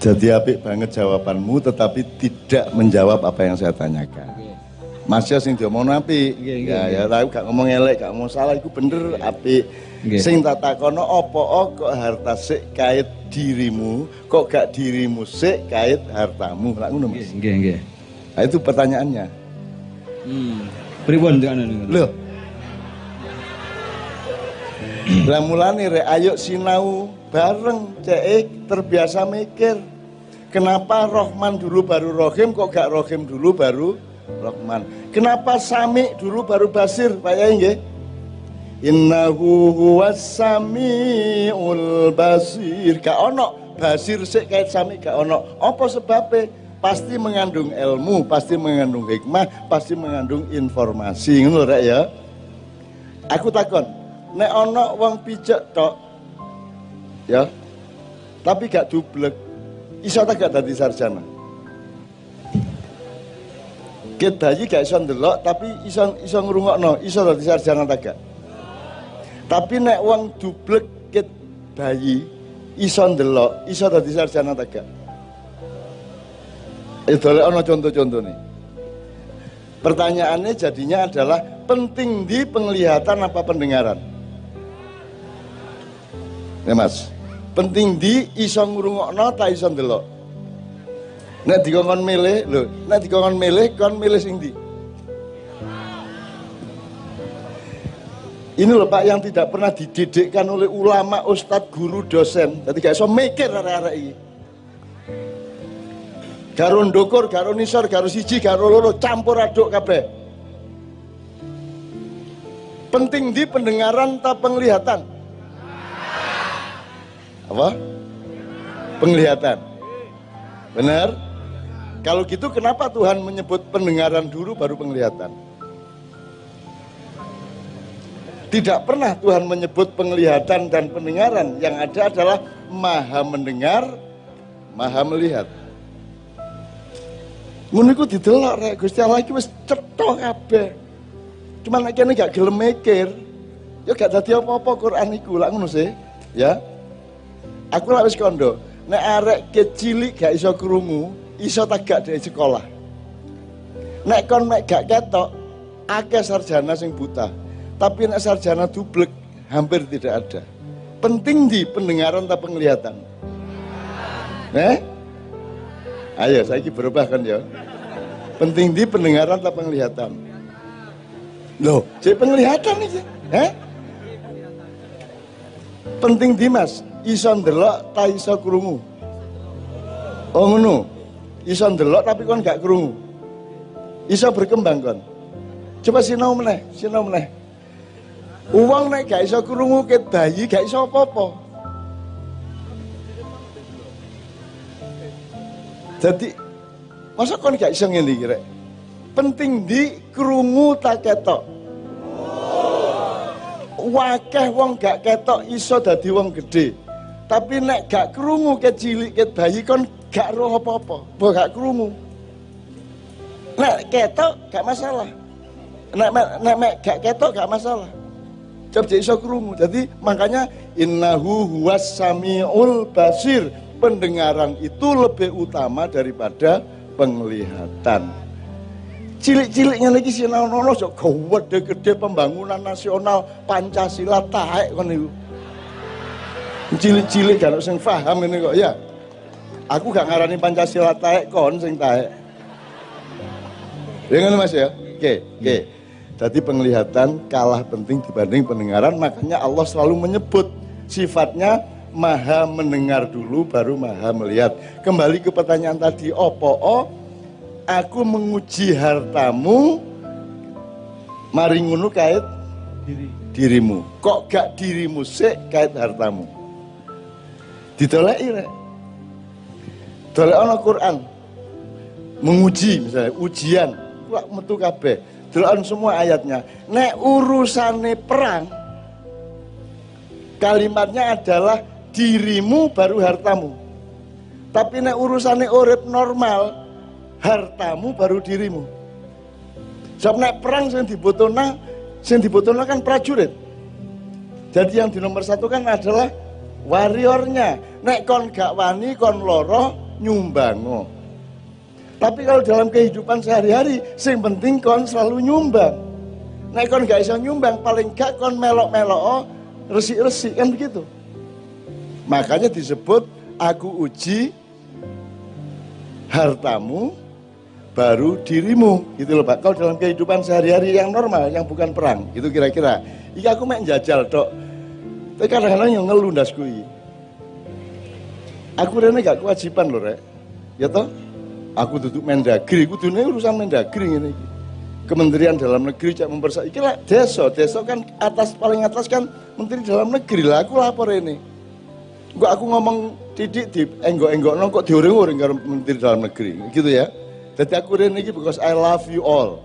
Jadi apik banget jawabanmu tetapi tidak menjawab apa yang saya tanyakan. Mas ya sing diomong api. Ya ya tapi gak ngomong elek, gak ngomong salah iku bener api. Sing tak takono apa kok harta sik kait dirimu, kok gak dirimu sik kait hartamu. Lah ngono Mas. Nggih, nggih. Nah, itu pertanyaannya. Hmm. Pripun anu Loh. Lah mulane rek ayo sinau bareng cek terbiasa mikir. Kenapa Rohman dulu baru Rohim kok gak Rohim dulu baru Rohman? Kenapa Sami dulu baru Basir Pak Yai nggih? Innahu huwas samiul basir. Gak ono basir sik kait sami gak ono. Apa sebabnya? Pasti mengandung ilmu, pasti mengandung hikmah, pasti mengandung informasi. Ngono rek ya. Aku takon, nek ono wong pijak tok ya. Tapi gak dublek. Iso tak gak dadi sarjana? Ket bayi gak iso ndelok tapi iso iso ngrungokno, iso dadi sarjana tak gak? Tapi nek wong dublek ket bayi iso ndelok, iso dadi sarjana tak gak? Itu ono contoh-contoh nih. Pertanyaannya jadinya adalah penting di penglihatan apa pendengaran? Ya mas, penting di iso ngrungokno ta iso ndelok. Nek dikongkon milih, lho, nek dikongkon milih kon milih sing ndi? Ini loh Pak yang tidak pernah dididikkan oleh ulama, ustadz, guru, dosen. Jadi gak iso mikir arek-arek iki. Garo ndukur, garo nisor, garo siji, garo loro, campur aduk kabeh. Penting di pendengaran tak penglihatan? Apa? Penglihatan. Benar? Kalau gitu kenapa Tuhan menyebut pendengaran dulu baru penglihatan? Tidak pernah Tuhan menyebut penglihatan dan pendengaran. Yang ada adalah maha mendengar, maha melihat. Ngono iku didelok rek Gusti Allah iki wis cetha kabeh. Cuma nek kene gak gelem mikir, ya gak dadi apa-apa Quran iku lak ngono sih, ya. Aku lak wis kondo, nek arek kecilik gak iso krungu, iso tak gak dari sekolah. Nek kon mek gak ketok, akeh sarjana sing buta. Tapi nek sarjana dublek hampir tidak ada. Penting di pendengaran tak penglihatan. Eh? Ayo, saya berubah kan ya. Penting di pendengaran atau penglihatan? Loh, jadi penglihatan nih, eh? Penting di mas, iso ndelok ta iso krungu. Oh ngono. Iso ndelok tapi kon gak krungu. Iso berkembang kon. Coba sinau meneh, sinau meneh. Uang naik gak iso krungu ke bayi gak iso apa-apa. Jadi masa kon gak iso ngene iki rek? Penting di krungu tak ketok. Wakeh wong gak ketok iso dadi wong gede. Tapi nek gak krungu kecilik ket bayi kon gak roh apa-apa, bo gak krungu. Nek ketok gak masalah. Nek nek, nek gak ketok gak masalah. Coba iso krungu. Jadi makanya innahu huwas samiul basir pendengaran itu lebih utama daripada penglihatan. Cilik-ciliknya lagi si nono sok gede-gede pembangunan nasional Pancasila taek kan itu. Cilik-cilik kan sing paham ini kok ya. Aku gak ngarani Pancasila taek kon sing taek. Ya kan Mas ya? Oke, oke. Jadi penglihatan kalah penting dibanding pendengaran, makanya Allah selalu menyebut sifatnya maha mendengar dulu baru maha melihat. Kembali ke pertanyaan tadi, opo oh, aku menguji hartamu mari ngono kait Diri. dirimu. Kok gak dirimu sih kait hartamu? Ditolaki rek. Dolek ana Quran. Menguji misalnya ujian, kok metu kabeh. Semua ayatnya. Nek urusane perang kalimatnya adalah dirimu baru hartamu. Tapi nek urusannya urip normal, hartamu baru dirimu. Sebab nek perang sing dibutuhna, sing dibutuhna kan prajurit. Jadi yang di nomor satu kan adalah warriornya. Nek kon gak wani, kon loro, nyumbango. Tapi kalau dalam kehidupan sehari-hari, sing penting kon selalu nyumbang. Nek kon gak bisa nyumbang, paling gak kon melok-melok resik-resik kan begitu. Makanya disebut aku uji hartamu baru dirimu gitu loh Pak. Kalau dalam kehidupan sehari-hari yang normal, yang bukan perang, itu kira-kira. Iya aku main jajal dok. Tapi kadang-kadang yang ngeluh kui. Aku rene gak kewajiban loh rek. Ya toh? Aku duduk Mendagri, aku dunia urusan Mendagri ini. Kementerian Dalam Negeri cak mempersa. Iki lah desa, desa kan atas paling atas kan Menteri Dalam Negeri lah. Aku lapor ini. Gua aku ngomong tidik di enggok-enggok kok diuring-uring karo Menteri Dalam Negeri, gitu ya. Jadi aku ini because I love you all.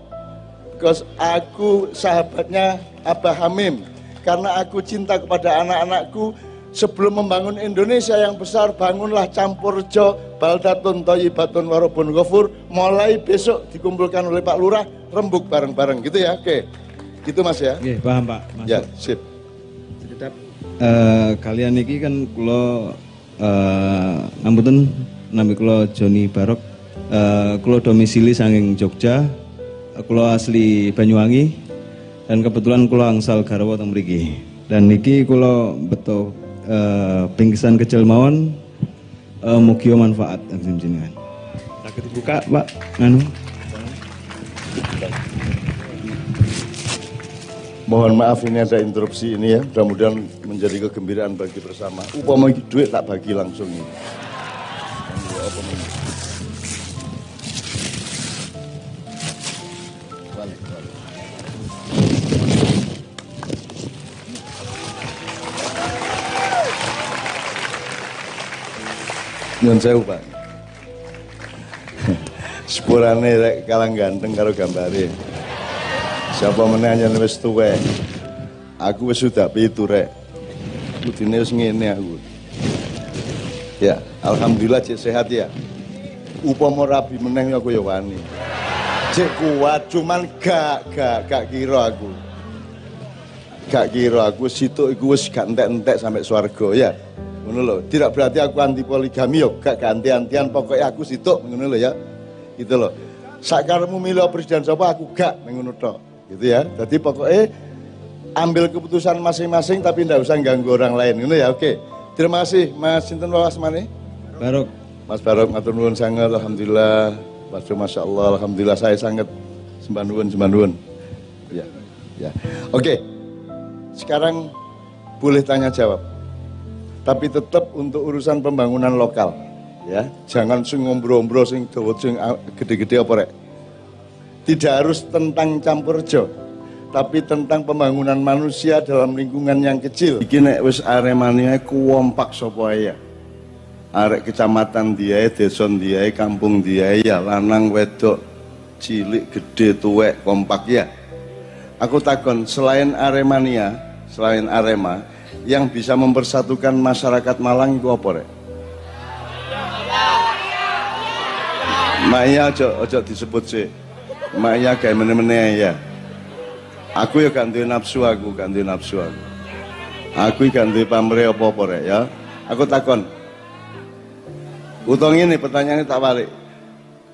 Because aku sahabatnya Abah Hamim. Karena aku cinta kepada anak-anakku, sebelum membangun Indonesia yang besar, bangunlah campur jo, baldatun, toyibatun, warobun, gofur. Mulai besok dikumpulkan oleh Pak Lurah, rembuk bareng-bareng gitu ya. Oke, gitu Mas ya. Oke, paham Pak. Masuk. Ya, sip. Uh, kalian ini kan kulo uh, ngampun nami kulo Joni Barok Uh, kulo domisili sanging Jogja, uh, kulo asli Banyuwangi, dan kebetulan kulo angsal Garwa teng mriki. Dan niki kulo beto uh, pingsan kecil mawon uh, mugio manfaat dan jenengan. Sakit buka, Pak. Anu. Mohon maaf ini ada interupsi ini ya. Mudah-mudahan menjadi kegembiraan bagi bersama. Upama duit tak bagi langsung ini. Nyun sewu, Pak. Sepurane rek kalang ganteng karo gambare. Siapa meneh anjen wis tuwe. Aku wis sudah pitu rek. Kudune wis ngene aku. Ya, alhamdulillah cek sehat ya. Upama rabi meneh aku ya wani. Cek kuat cuman gak gak gak kira aku. Gak kira aku situ iku wis gak entek-entek sampai swarga ya ngono lho. Tidak berarti aku anti poligami yo gak ganti-antian pokoknya aku situ ngono lho ya. Gitu loh sakarmu milih presiden sapa aku gak ngono tok. Gitu ya. Jadi pokoknya ambil keputusan masing-masing tapi ndak usah ganggu orang lain. Ngono ya oke. Terima kasih Mas Sinten Wawas Mane Barok. Mas Barok matur nuwun sangat alhamdulillah. Masya Masya Allah alhamdulillah. Saya sangat sembah nuwun sembah nuwun. Ya ya. Oke. Sekarang boleh tanya jawab tapi tetap untuk urusan pembangunan lokal ya. Jangan sing ngombro-ombro sing dawa sing gede-gede apa rek. Tidak harus tentang campur jo tapi tentang pembangunan manusia dalam lingkungan yang kecil. Iki nek wis aremania kuwompak sapa ya? Arek kecamatan dia deson dia kampung dia ya lanang wedok cilik gede tuwek kompak ya. Aku takon selain aremania selain arema yang bisa mempersatukan masyarakat Malang itu apa rek? Maya ojo ojo disebut sih. Maya kayak meneh-meneh ya. Aku ya ganti nafsu aku, ganti nafsu aku. Aku ganti pamre apa-apa rek ya. Aku takon. Utang ini pertanyaannya tak balik.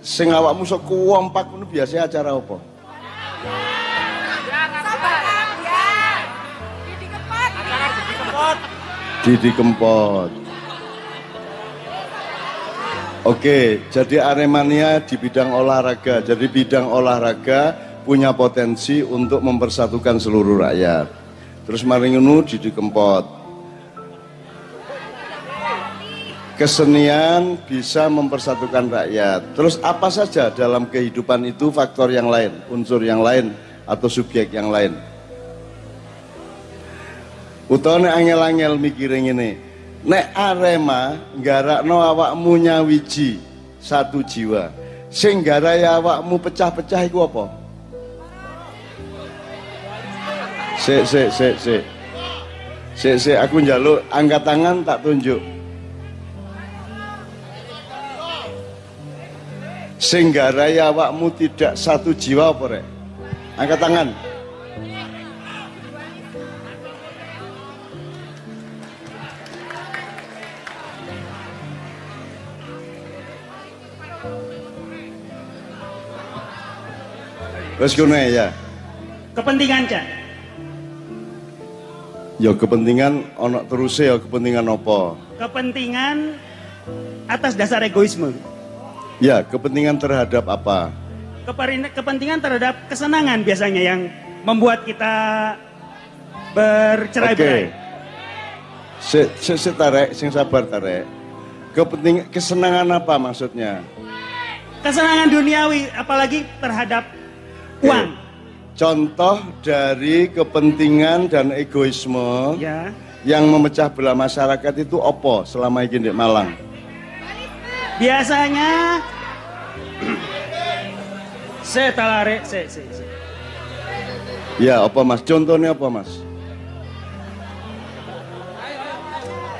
Sing awakmu sok kuwompak ngono biasa acara apa? Didi Kempot. Oke, jadi Aremania di bidang olahraga. Jadi bidang olahraga punya potensi untuk mempersatukan seluruh rakyat. Terus Maringunu Didi Kempot. Kesenian bisa mempersatukan rakyat. Terus apa saja dalam kehidupan itu faktor yang lain, unsur yang lain atau subjek yang lain? Utawa angel-angel mikirin ini. Nek Arema no awakmu nyawiji satu jiwa. Sing garai awakmu pecah-pecah iku apa? Sik sik sik sik. Sik sik aku njaluk angkat tangan tak tunjuk. Sing garai awakmu tidak satu jiwa apa rek? Angkat tangan. Wes kene ya, ya. Kepentingan cah? Ya kepentingan ana terus ya kepentingan apa? Kepentingan atas dasar egoisme. Ya, kepentingan terhadap apa? Keperin, kepentingan terhadap kesenangan biasanya yang membuat kita bercerai-berai. Okay. Se, se, tarik, sing sabar tarik. Kepenting kesenangan apa maksudnya? Kesenangan duniawi, apalagi terhadap uang. Contoh dari kepentingan dan egoisme Ya, yang memecah belah masyarakat itu opo selama ini di Malang? biasanya saya talare, saya, saya, saya. Ya, apa Mas? Contohnya apa Mas?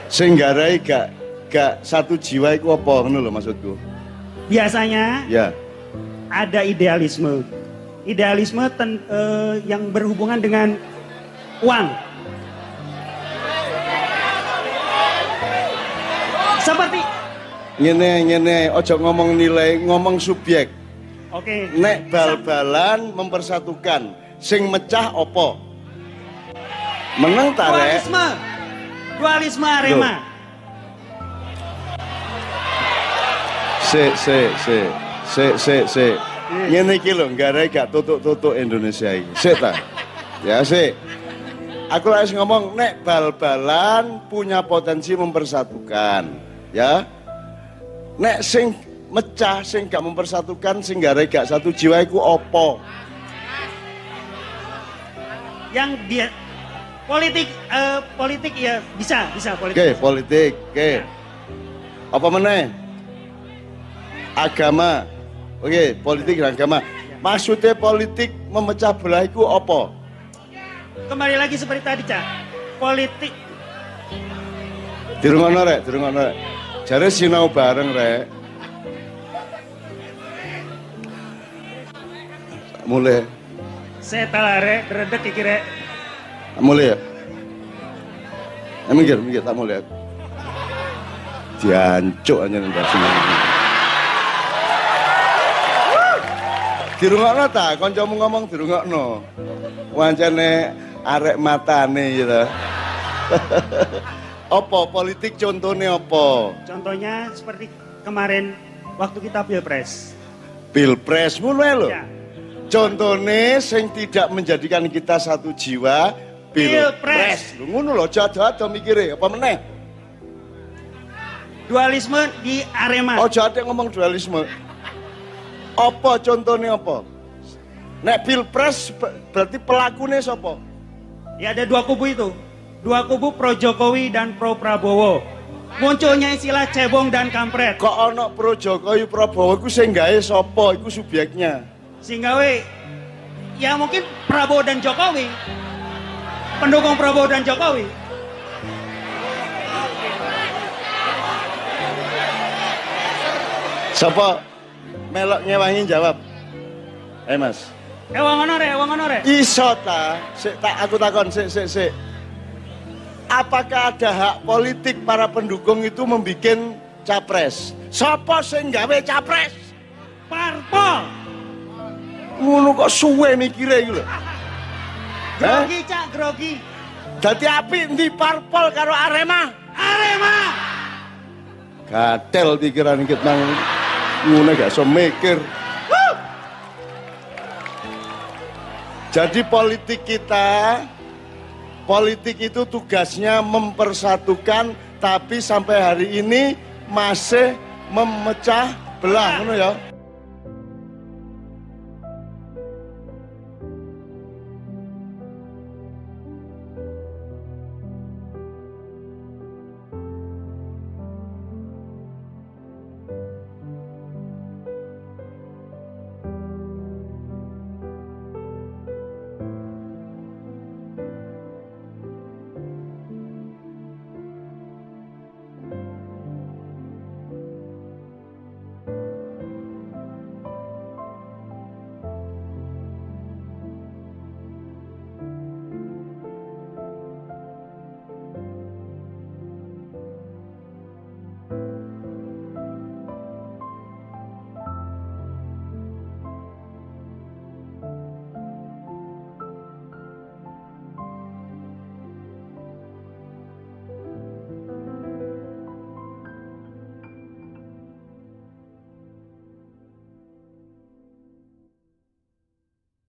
Singgarai gak gak satu jiwa itu apa ngono lho maksudku. Biasanya Ya. ada idealisme. Idealisme ten- eh, yang berhubungan dengan uang. Seperti Ngene ngene ojo ngomong nilai, ngomong subjek. oke. Nek bal-balan mempersatukan, sing mecah opo? Menang tarek. Dualisme. Dualisme Arema. Se se se se se se. Ngene iki lho, garai gak tutuk-tutuk Indonesia iki. Sik ta. Ya sik. Aku harus ngomong nek bal-balan punya potensi mempersatukan, ya. Nek sing mecah, sing gak mempersatukan, sing garai gak satu jiwa iku opo? Yang dia politik eh, politik ya bisa bisa Oke, politik. politik. Oke. Apa meneh? Agama. Oke, politik dan agama. Maksudnya politik memecah belah iku opo? Kembali lagi seperti tadi cak. Politik Dirungono rek, dirungono rek. Jare sinau bareng rek. Mulai, saya talare redek kira mulai ya. Eh, minggir, minggir, tak mulai. Diancuk aja nembak Dirungokno ta, kancamu ngomong dirungokno. Wancane arek matane gitu. Apa politik contohnya apa? Contohnya seperti kemarin waktu kita pilpres. Pilpres ngono ae lho. Ya. Contohnya sing tidak menjadikan kita satu jiwa Pilpres. ngono lho, jahat-jahat mikire apa meneh? Dualisme di Arema. Oh jahat ngomong dualisme. Apa contohnya apa? Nek pilpres be- berarti pelakunya sapa? Ya ada dua kubu itu. Dua kubu pro Jokowi dan pro Prabowo. Munculnya istilah cebong dan kampret. Kok ana pro Jokowi Prabowo iku sing gawe sapa? Iku subjeknya. Sehingga we ya mungkin Prabowo dan Jokowi. Pendukung Prabowo dan Jokowi. Sapa? Melok ngewangi jawab. Eh Mas. Wong ono rek, wong ono rek. Iso ta? Sik tak aku takon sik sik sik. Apakah ada hak politik para pendukung itu membuat capres? Sapa sing gawe capres? Parpol. Ngono kok suwe mikire iki lho. Grogi cak grogi. Dadi apik ndi parpol karo Arema? Arema. Gatel pikiran iki ngono gak iso mikir. Jadi politik kita politik itu tugasnya mempersatukan tapi sampai hari ini masih memecah belah ngono ya.